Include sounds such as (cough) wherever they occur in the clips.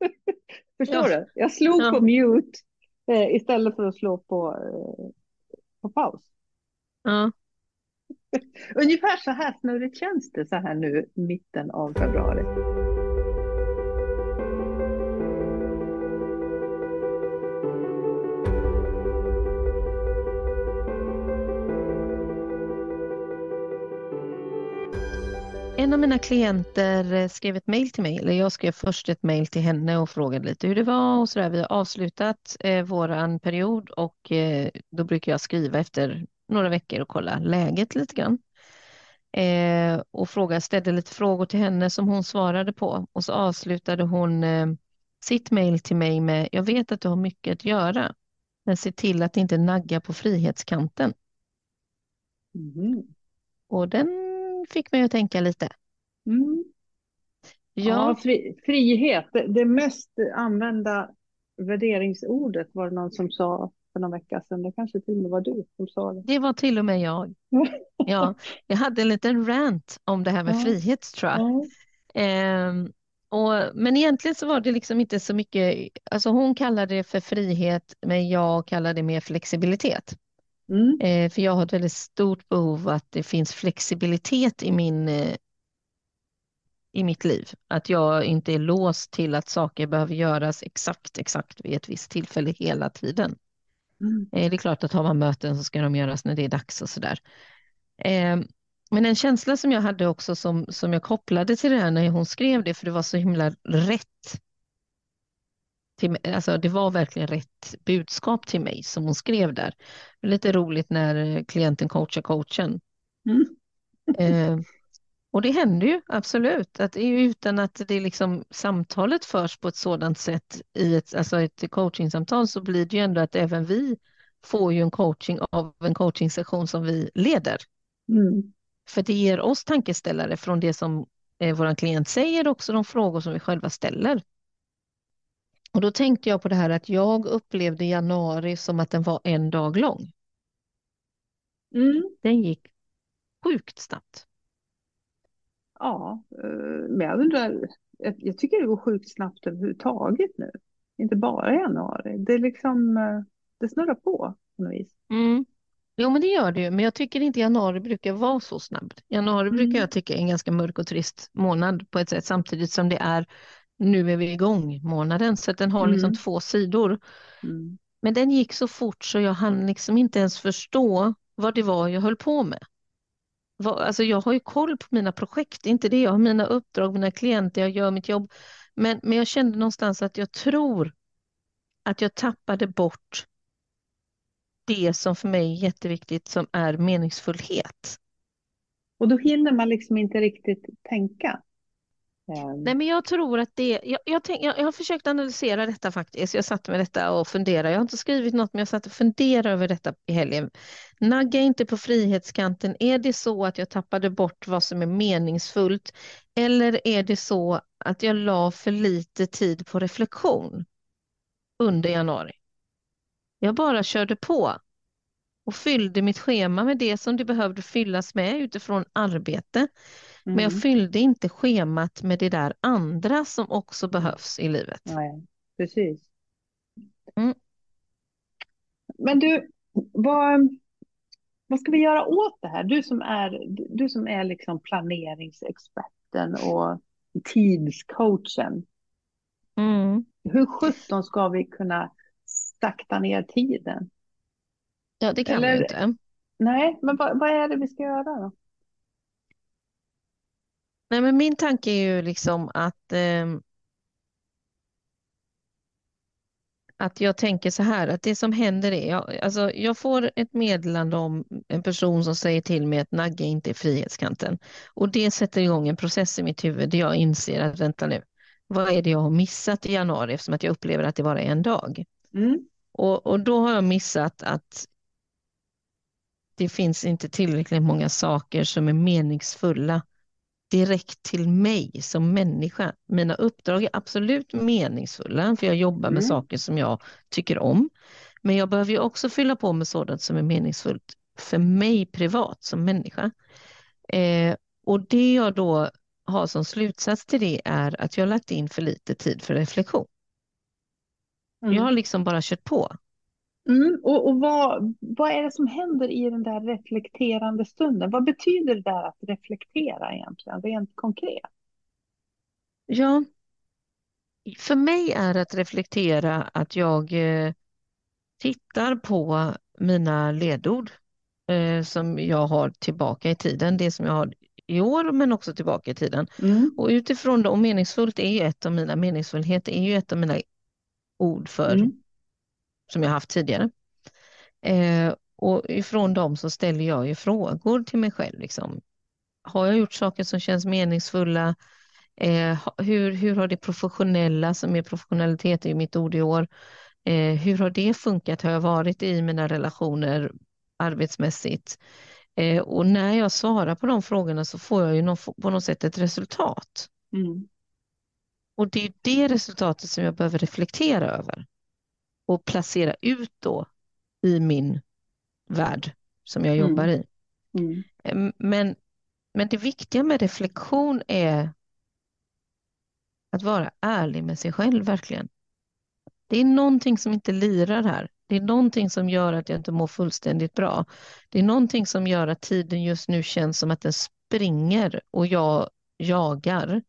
(laughs) Förstår Ja. du? Jag slog Ja. på mute eh, istället för att slå på, eh, på paus. Ja. (laughs) Ungefär så här snurrigt känns det så här nu mitten av februari. En av mina klienter eh, skrev ett mejl till mig, eller jag skrev först ett mejl till henne och frågade lite hur det var och sådär. Vi har avslutat eh, våran period och eh, då brukar jag skriva efter några veckor och kolla läget lite grann. Eh, och fråga, ställde lite frågor till henne som hon svarade på och så avslutade hon eh, sitt mejl till mig med Jag vet att du har mycket att göra, men se till att inte nagga på frihetskanten. Mhm. Och den fick mig att tänka lite. Mm. Ja, Ja, fri, frihet, det, det mest använda värderingsordet var det någon som sa för någon vecka sedan. Det kanske till och med var du som sa det. det var till och med jag. (laughs) Ja, jag hade en liten rant om det här med Ja. frihet tror jag. Ja. Ehm, och, men egentligen så var det liksom inte så mycket, alltså hon kallade det för frihet, men jag kallar det mer flexibilitet. Mm. Eh, för jag har ett väldigt stort behov att det finns flexibilitet i min, eh, i mitt liv. Att jag inte är låst till att saker behöver göras exakt, exakt vid ett visst tillfälle hela tiden. Mm. Eh, Det är klart att har man möten så ska de göras när det är dags och sådär. Eh, Men en känsla som jag hade också som, som jag kopplade till det här när hon skrev det, för det var så himla rätt. Till, alltså det var verkligen rätt budskap till mig som hon skrev där. Lite roligt när eh, klienten coachar coachen. Mm. (laughs) Eh, och det händer ju absolut, att utan att det liksom samtalet förs på ett sådant sätt i ett, alltså ett coachingsamtal så blir det ju ändå att även vi får ju en coaching av en coachingsession som vi leder. Mm. För det ger oss tankeställare från det som eh, vår klient säger och också de frågor som vi själva ställer. Och då tänkte jag på det här att jag upplevde januari som att den var en dag lång. Mm. Den gick sjukt snabbt. Ja, eh, men jag undrar, jag, tycker det går sjukt snabbt överhuvudtaget nu. Inte bara januari. Det är liksom, eh, det snurrar på på något vis. Mm. Jo, men det gör det ju. Men jag tycker inte januari brukar vara så snabbt. Januari brukar Mm. jag tycka är en ganska mörk och trist månad på ett sätt, samtidigt som det är nu är vi igång månaden, så den har liksom Mm. två sidor. Mm. Men den gick så fort så jag hann liksom inte ens förstå vad det var jag höll på med. Alltså jag har ju koll på mina projekt, inte det. Jag har mina uppdrag, mina klienter, jag gör mitt jobb. Men, men jag kände någonstans att jag tror att jag tappade bort det som för mig är jätteviktigt som är meningsfullhet. Och då hinner man liksom inte riktigt tänka. Ehm. Nej, men jag tror att det, jag, jag, tänk, jag, jag har försökt analysera detta faktiskt. Jag satt med detta och funderade. Jag har inte skrivit något, men jag satt och funderade över detta i helgen. Nagga inte på frihetskanten. Är det så att jag tappade bort vad som är meningsfullt? Eller är det så att jag la för lite tid på reflektion under januari? Jag bara körde på och fyllde mitt schema med det som det behövde fyllas med utifrån arbete. Men jag mm. fyllde inte schemat med det där andra som också behövs i livet. Nej, precis. Mm. Men du, vad, vad ska vi göra åt det här? Du som är, du som är liksom planeringsexperten och tidscoachen. Mm. Hur sjutton ska vi kunna sakta ner tiden? Ja, det kan vi Eller- inte. Nej, men vad, vad är det vi ska göra då? Nej, men min tanke är ju liksom att, ehm, att jag tänker så här, att det som händer är, jag, alltså, jag får ett meddelande om en person som säger till mig att nagga inte i frihetskanten. Och det sätter igång en process i mitt huvud där jag inser att vänta nu, vad är det jag har missat i januari eftersom att jag upplever att det bara är en dag. Mm. Och, och då har jag missat att det finns inte tillräckligt många saker som är meningsfulla direkt till mig som människa. Mina uppdrag är absolut meningsfulla för jag jobbar med Mm. saker som jag tycker om. Men jag behöver ju också fylla på med sådant som är meningsfullt för mig privat som människa. Eh, och det jag då har som slutsats till det är att jag lagt in för lite tid för reflektion. Mm. Jag har liksom bara kört på. Mm. Och, och vad, vad är det som händer i den där reflekterande stunden? Vad betyder det där att reflektera egentligen, rent konkret? Ja, för mig är att reflektera att jag eh, tittar på mina ledord eh, som jag har tillbaka i tiden, det som jag har i år men också tillbaka i tiden. Mm. Och utifrån det, och meningsfullt är ju ett av mina, meningsfullhet är ju ett av mina ord för, Mm. Som jag haft tidigare. Eh, och ifrån dem så ställer jag ju frågor till mig själv. Liksom. Har jag gjort saker som känns meningsfulla? Eh, hur, hur har det professionella, som är professionalitet är ju mitt ord i år, eh, hur har det funkat? Har jag varit i mina relationer arbetsmässigt? Eh, och när jag svarar på de frågorna så får jag ju någon, på något sätt ett resultat. Mm. Och det är det resultatet som jag behöver reflektera över och placera ut då i min värld som jag Mm. jobbar i. Mm. Men, men det viktiga med reflektion är att vara ärlig med sig själv, verkligen. Det är någonting som inte lirar här. Det är någonting som gör att jag inte mår fullständigt bra. Det är någonting som gör att tiden just nu känns som att den springer och jag jagar.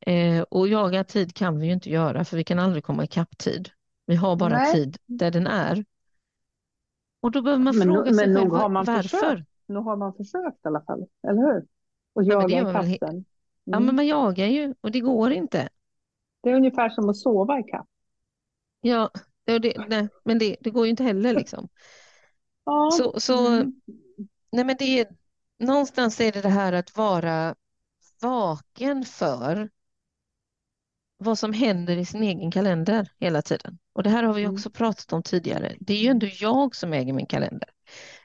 Eh, och jaga tid kan vi ju inte göra för vi kan aldrig komma ikapp tid. Vi har bara Nej. tid där den är. Och då behöver man Men, fråga sig men själv har man varför. försökt. Nu har man försökt i alla fall, eller hur? Och jaga gör man väl den. Ja, Mm. men man jagar ju och det går inte. Det är ungefär som att sova ikapp. Ja, det, det, nej, men det, det går ju inte heller (laughs) liksom. Ja. Så, så Mm. nej, men det är, någonstans är det det här att vara vaken för vad som händer i sin egen kalender hela tiden. Och det här har vi Mm. också pratat om tidigare. Det är ju ändå jag som äger min kalender.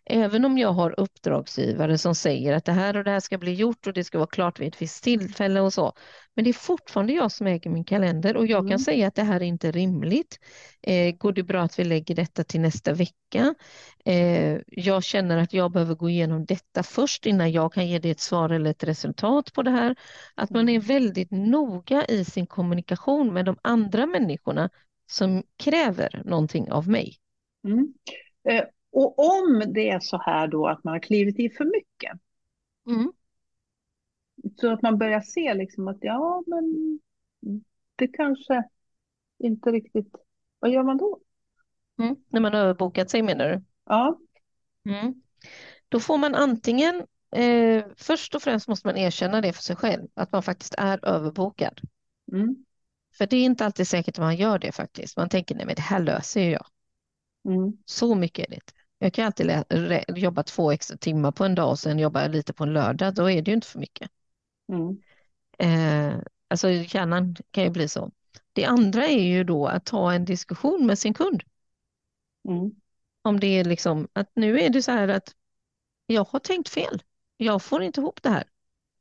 Även om jag har uppdragsgivare som säger att det här och det här ska bli gjort och det ska vara klart vid ett visst tillfälle och så. Men det är fortfarande jag som äger min kalender och jag kan Mm. säga att det här är inte rimligt. Eh, går det bra att vi lägger detta till nästa vecka? Eh, jag känner att jag behöver gå igenom detta först innan jag kan ge dig ett svar eller ett resultat på det här. Att man är Mm. väldigt noga i sin kommunikation med de andra människorna som kräver någonting av mig. Mm. Eh, och om det är så här då att man har klivit i för mycket, Mm. så att man börjar se liksom att ja, men det kanske inte riktigt... Vad gör man då? Mm. När man överbokat sig menar du? Ja. Mm. Då får man antingen, eh, först och främst måste man erkänna det för sig själv, att man faktiskt är överbokad. Mm. För det är inte alltid säkert att man gör det faktiskt. Man tänker, nej men det här löser ju jag. Mm. Så mycket är det inte. Jag kan alltid jobba två extra timmar på en dag och sen jobba lite på en lördag. Då är det ju inte för mycket. Mm. Eh, alltså hjärnan kan ju bli så. Det andra är ju då att ta en diskussion med sin kund. Mm. Om det är liksom att nu är det så här att jag har tänkt fel. Jag får inte ihop det här.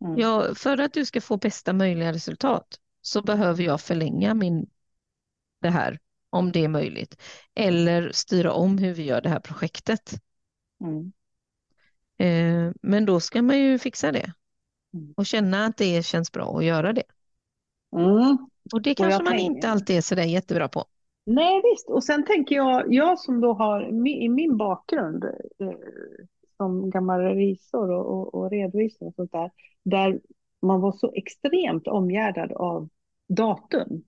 Mm. Jag, för att du ska få bästa möjliga resultat så behöver jag förlänga min, det här om det är möjligt. Eller styra om hur vi gör det här projektet. Mm. Eh, men då ska man ju fixa det Mm. och känna att det känns bra att göra det. Mm. Och det Och kanske jag man tänker- inte alltid är sådär jättebra på. Nej, visst. Och sen tänker jag, jag som då har i min bakgrund eh, som gammal revisor och, och, och redovisare och sånt där, där man var så extremt omgärdad av datum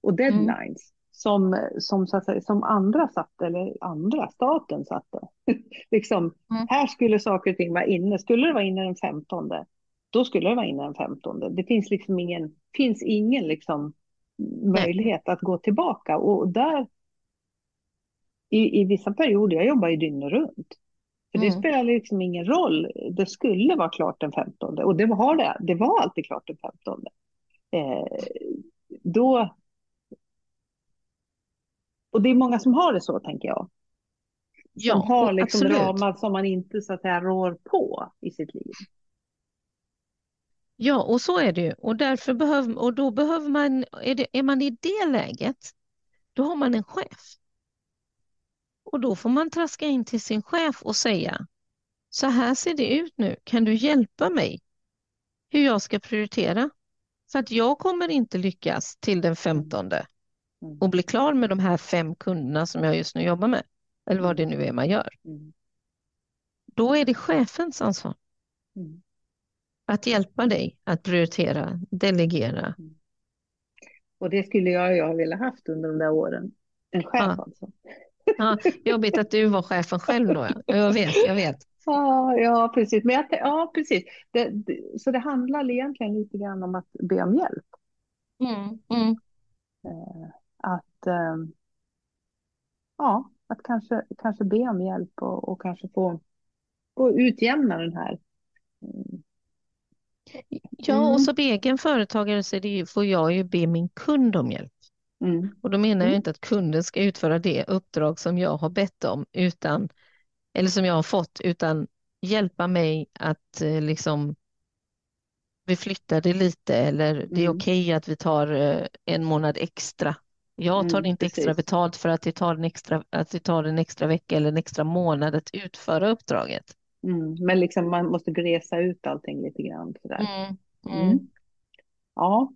och deadlines som, som, så säga, som andra satte, eller andra, staten satte. (laughs) liksom, Mm. här skulle saker och ting vara inne. Skulle det vara inne den 15, då skulle det vara inne den 15. Det finns liksom ingen, finns ingen liksom möjlighet att gå tillbaka. Och där, i, i vissa perioder, jag jobbar ju dygnet runt. För det Mm. spelar liksom ingen roll. Det skulle vara klart den 15 och det var det. Det var alltid klart den 15. Eh, då... Och det är många som har det så, tänker jag. Ja, som har och liksom absolut. ramar som man inte så att säga rår på i sitt liv. Ja, och så är det ju. Och därför behöver, och då behöver man, är, det, är man i det läget, då har man en chef. Och då får man traska in till sin chef och säga, så här ser det ut nu, kan du hjälpa mig hur jag ska prioritera. För att jag kommer inte lyckas till den 15 Mm. Och bli klar med de här fem kunderna som jag just nu jobbar med. Eller vad det nu är man gör. Mm. Då är det chefens ansvar Mm. att hjälpa dig att prioritera, delegera. Och det skulle jag ju ha velat haft under de där åren. En chef Ja. alltså. Ja, jobbigt att du var chefen själv då. Ja. Jag vet, jag vet. Ja, ja, precis. Men jag, ja, precis. Det, det, så det handlar egentligen lite grann om att be om hjälp. Mm, mm. Att, eh, ja, att kanske, kanske be om hjälp och, och kanske få, få utjämna den här. mm, Ja, Mm. och som egen företagare så ju, får jag ju be min kund om hjälp. Mm, Och då menar jag Mm. inte att kunden ska utföra det uppdrag som jag har bett om, utan, eller som jag har fått, utan hjälpa mig att eh, liksom vi flyttar det lite eller det är Mm. okej att vi tar eh, en månad extra. Jag tar Mm, inte extra precis. betalt för att det tar en extra, att det tar en extra vecka eller en extra månad att utföra uppdraget. mm. Men liksom man måste glesa ut allting lite grann. Sådär. Mm, mm. Mm. Ja,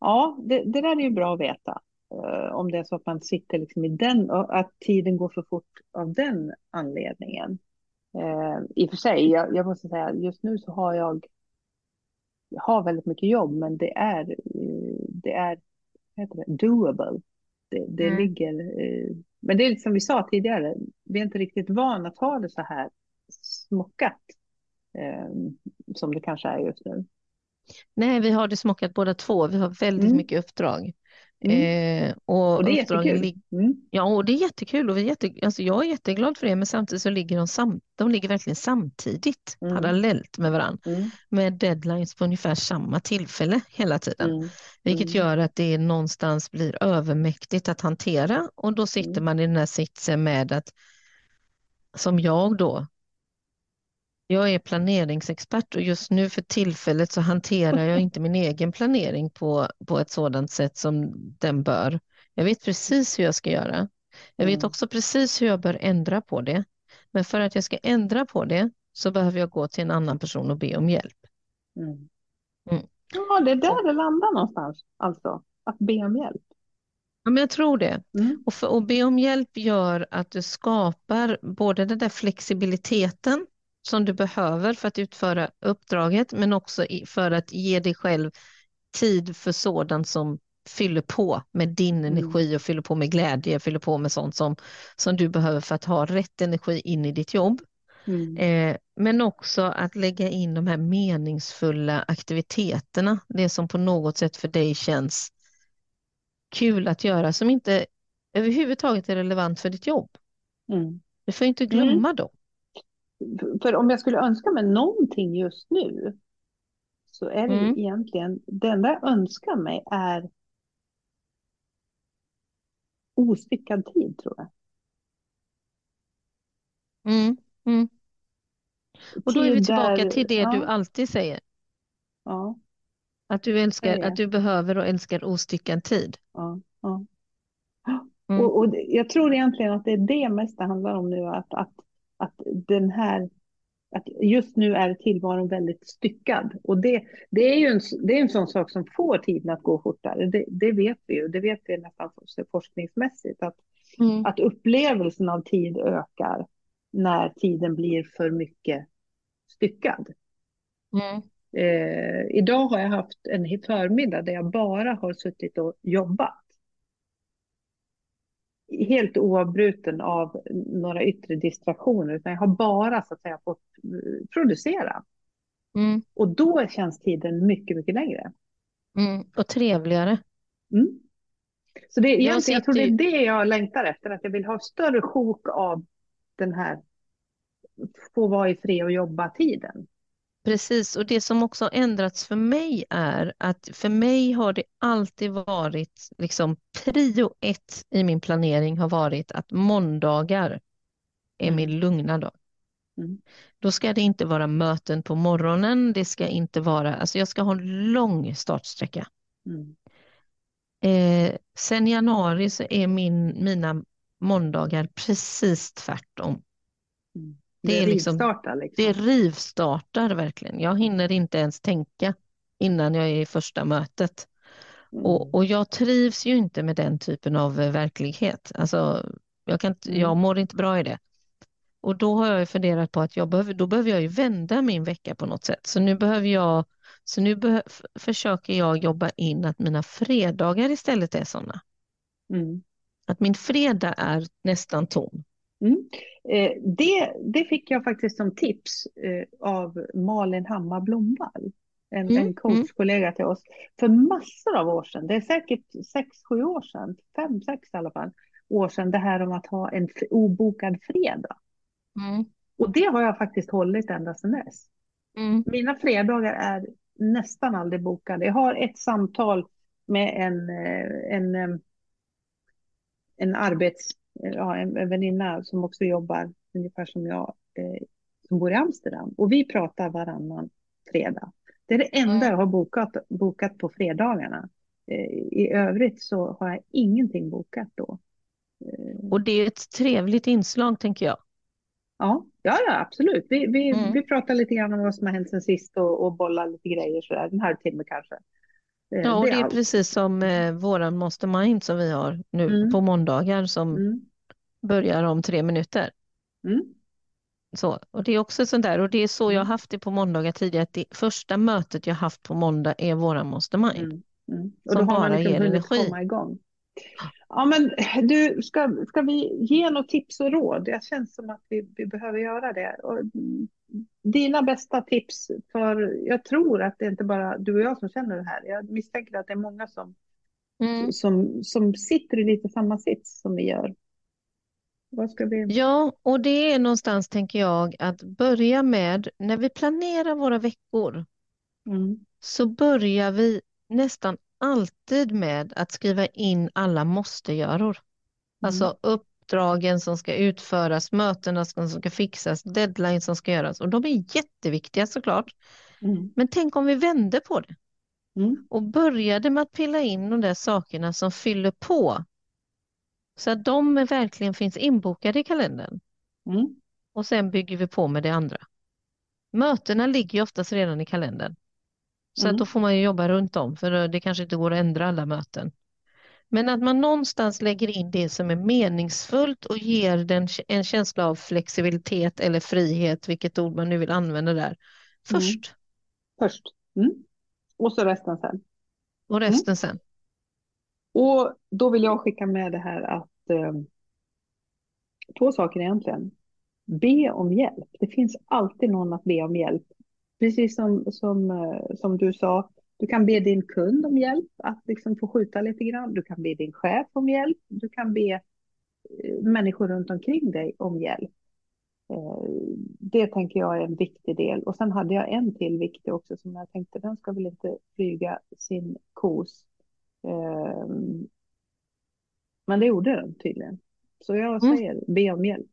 ja det, det där är ju bra att veta. Eh, om det är så att man sitter liksom i den, och att tiden går för fort av den anledningen. Eh, I och för sig, jag, jag måste säga, just nu så har jag, jag har väldigt mycket jobb, men det är, eh, det är heter det, doable. Det, det Mm. ligger, eh, men det är som vi sa tidigare, vi är inte riktigt vana att ha det så här smockat eh, som det kanske är just nu. Nej, vi har det smockat båda två. Vi har väldigt Mm. mycket uppdrag. Mm. Eh, och Och det är uppdragen jättekul. Mm. Ja, och det är jättekul och vi är jätte, alltså jag är jätteglad för det, men samtidigt så ligger de, sam, de ligger verkligen samtidigt, Mm. parallellt med varandra, Mm. med deadlines på ungefär samma tillfälle hela tiden. Mm. Vilket gör att det någonstans blir övermäktigt att hantera och då sitter man i den här sitsen med att, som jag då, jag är planeringsexpert och just nu för tillfället så hanterar jag inte min egen planering på, på ett sådant sätt som den bör. Jag vet precis hur jag ska göra. Jag vet Mm. också precis hur jag bör ändra på det. Men för att jag ska ändra på det så behöver jag gå till en annan person och be om hjälp. Mm. Mm. Ja, det är där det landar någonstans, alltså. Att be om hjälp. Ja, men jag tror det. Mm. Och för att be om hjälp gör att du skapar både den där flexibiliteten som du behöver för att utföra uppdraget, men också för att ge dig själv tid för sådant som fyller på med din Mm. energi och fyller på med glädje, fyller på med sånt som, som du behöver för att ha rätt energi in i ditt jobb. Mm. Eh, men också att lägga in de här meningsfulla aktiviteterna, det som på något sätt för dig känns kul att göra, som inte överhuvudtaget är relevant för ditt jobb. Mm. Du får inte glömma dem. För om jag skulle önska mig någonting just nu så är det Mm. egentligen, det enda jag önskar mig är ostyckad tid tror jag. Mm. Mm. Och då är vi tillbaka där- till det du ja, alltid säger, ja, att du älskar, att du behöver och älskar ostyckad tid. ja, ja. Mm. Och, och jag tror egentligen att det är det mest det handlar om nu, att, att, att den här, att just nu är tillvaron väldigt styckad. Och det, det är ju en, det är en sån sak som får tiden att gå fortare, det, det vet vi ju, det vet vi nästan forskningsmässigt, att, Mm. att upplevelsen av tid ökar när tiden blir för mycket styckad. Mm. Eh, idag har jag haft en förmiddag där jag bara har suttit och jobbat. Helt oavbruten av några yttre distraktioner, utan jag har bara så att säga fått eh, producera. Mm. Och då känns tiden mycket, mycket längre. Mm. Och trevligare. Mm. Så det Jag jag tror det är det jag längtar efter, att jag vill ha större sjok av den här få vara i fred och jobba tiden. Precis, och det som också har ändrats för mig är att för mig har det alltid varit, liksom prio ett i min planering har varit att måndagar är Mm. min lugna dag. Mm. Då ska det inte vara möten på morgonen, det ska inte vara, alltså jag ska ha en lång startsträcka. Mm. Eh, sen januari så är min, mina måndagar precis tvärtom. Det, är liksom, rivstartar liksom. det rivstartar verkligen. Jag hinner inte ens tänka innan jag är i första mötet. Mm. Och, och jag trivs ju inte med den typen av eh, verklighet. Alltså, jag, kan inte, Mm. jag mår inte bra i det. Och då har jag ju funderat på att jag behöver, då behöver jag ju vända min vecka på något sätt. Så nu behöver jag, så nu behö, försöker jag jobba in att mina fredagar istället är sådana. Mm. Att min fredag är nästan tom. Mm. Eh, det, det fick jag faktiskt som tips eh, av Malin Hammar Blomvall, en, Mm, en coachkollega till oss, för massor av år sedan. Det är säkert sex, sju år sedan, fem, sex i alla fall, år sedan, det här om att ha en obokad fredag. Mm. Och det har jag faktiskt hållit ända sedan dess. Mm. Mina fredagar är nästan aldrig bokade. Jag har ett samtal med en, eh, en, eh, en arbets, ja, en, en väninna som också jobbar ungefär som jag, eh, som bor i Amsterdam. Och vi pratar varannan fredag. Det är det enda Mm. jag har bokat, bokat på fredagarna. Eh, I övrigt så har jag ingenting bokat då. Eh, Och det är ett trevligt inslag tänker jag. Ja, ja, ja absolut. Vi, vi, Mm. vi pratar lite grann om vad som har hänt sen sist och, och bollar lite grejer sådär, en halvtimme kanske. Eh, Ja, och det är allt. precis som eh, våran Mastermind som vi har nu Mm. på måndagar som Mm. börjar om tre minuter. Mm. Så, och det är också sånt där, och det är så jag har Mm. haft det på måndagar tidigare, att det första mötet jag haft på måndag är våran Mastermind. Mm. Mm. Och Som då har man liksom ger energi. komma igång. Ja, men du, ska, ska vi ge något tips och råd? Det känns som att vi, vi behöver göra det. Och, mm, dina bästa tips, för jag tror att det inte bara du och jag som känner det här. Jag misstänker att det är många som, Mm. som, som sitter i lite samma sits som vi gör. Vad ska vi... Ja, och det är någonstans, tänker jag, att börja med, när vi planerar våra veckor, Mm. så börjar vi nästan alltid med att skriva in alla måste-göror. Alltså uppdragen som ska utföras, mötena som ska fixas, deadlines som ska göras. Och de är jätteviktiga såklart. Mm. Men tänk om vi vände på det Mm. och började med att pilla in de där sakerna som fyller på. Så att de verkligen finns inbokade i kalendern. Mm. Och sen bygger vi på med det andra. Mötena ligger ju oftast redan i kalendern. Så Mm. då får man ju jobba runt om för det kanske inte går att ändra alla möten. Men att man någonstans lägger in det som är meningsfullt och ger den en känsla av flexibilitet eller frihet, vilket ord man nu vill använda där, först. Först. Mm. Och så resten sen. Och resten sen. Och då vill jag skicka med det här att eh, två saker egentligen. Be om hjälp. Det finns alltid någon att be om hjälp. Precis som, som, eh, som du sa, du kan be din kund om hjälp att liksom få skjuta lite grann. Du kan be din chef om hjälp. Du kan be eh, människor runt omkring dig om hjälp. Eh, Det tänker jag är en viktig del. Och sen hade jag en till viktig också som jag tänkte, den ska väl inte flyga sin kos. Men det gjorde den tydligen. Så jag Mm. säger, be om hjälp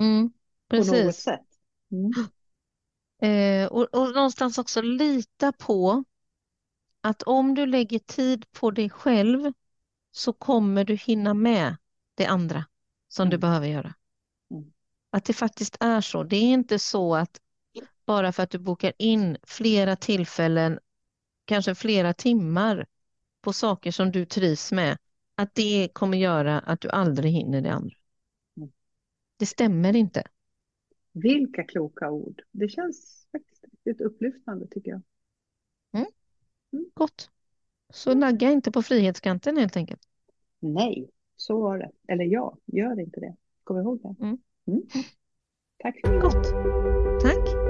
Mm, på något precis. sätt. Mm. Eh, och, och någonstans också lita på att om du lägger tid på dig själv så kommer du hinna med det andra som du Mm. behöver göra. Mm. Att det faktiskt är så. Det är inte så att bara för att du bokar in flera tillfällen, kanske flera timmar på saker som du trivs med, att det kommer göra att du aldrig hinner det andra. Mm. Det stämmer inte. Vilka kloka ord. Det känns faktiskt riktigt upplyftande tycker jag. Gott. Så nagga inte på frihetskanten helt enkelt. Nej, så var det. Eller ja, gör inte det. Kom ihåg det. Mm. Mm. Tack för det. Gott. Tack.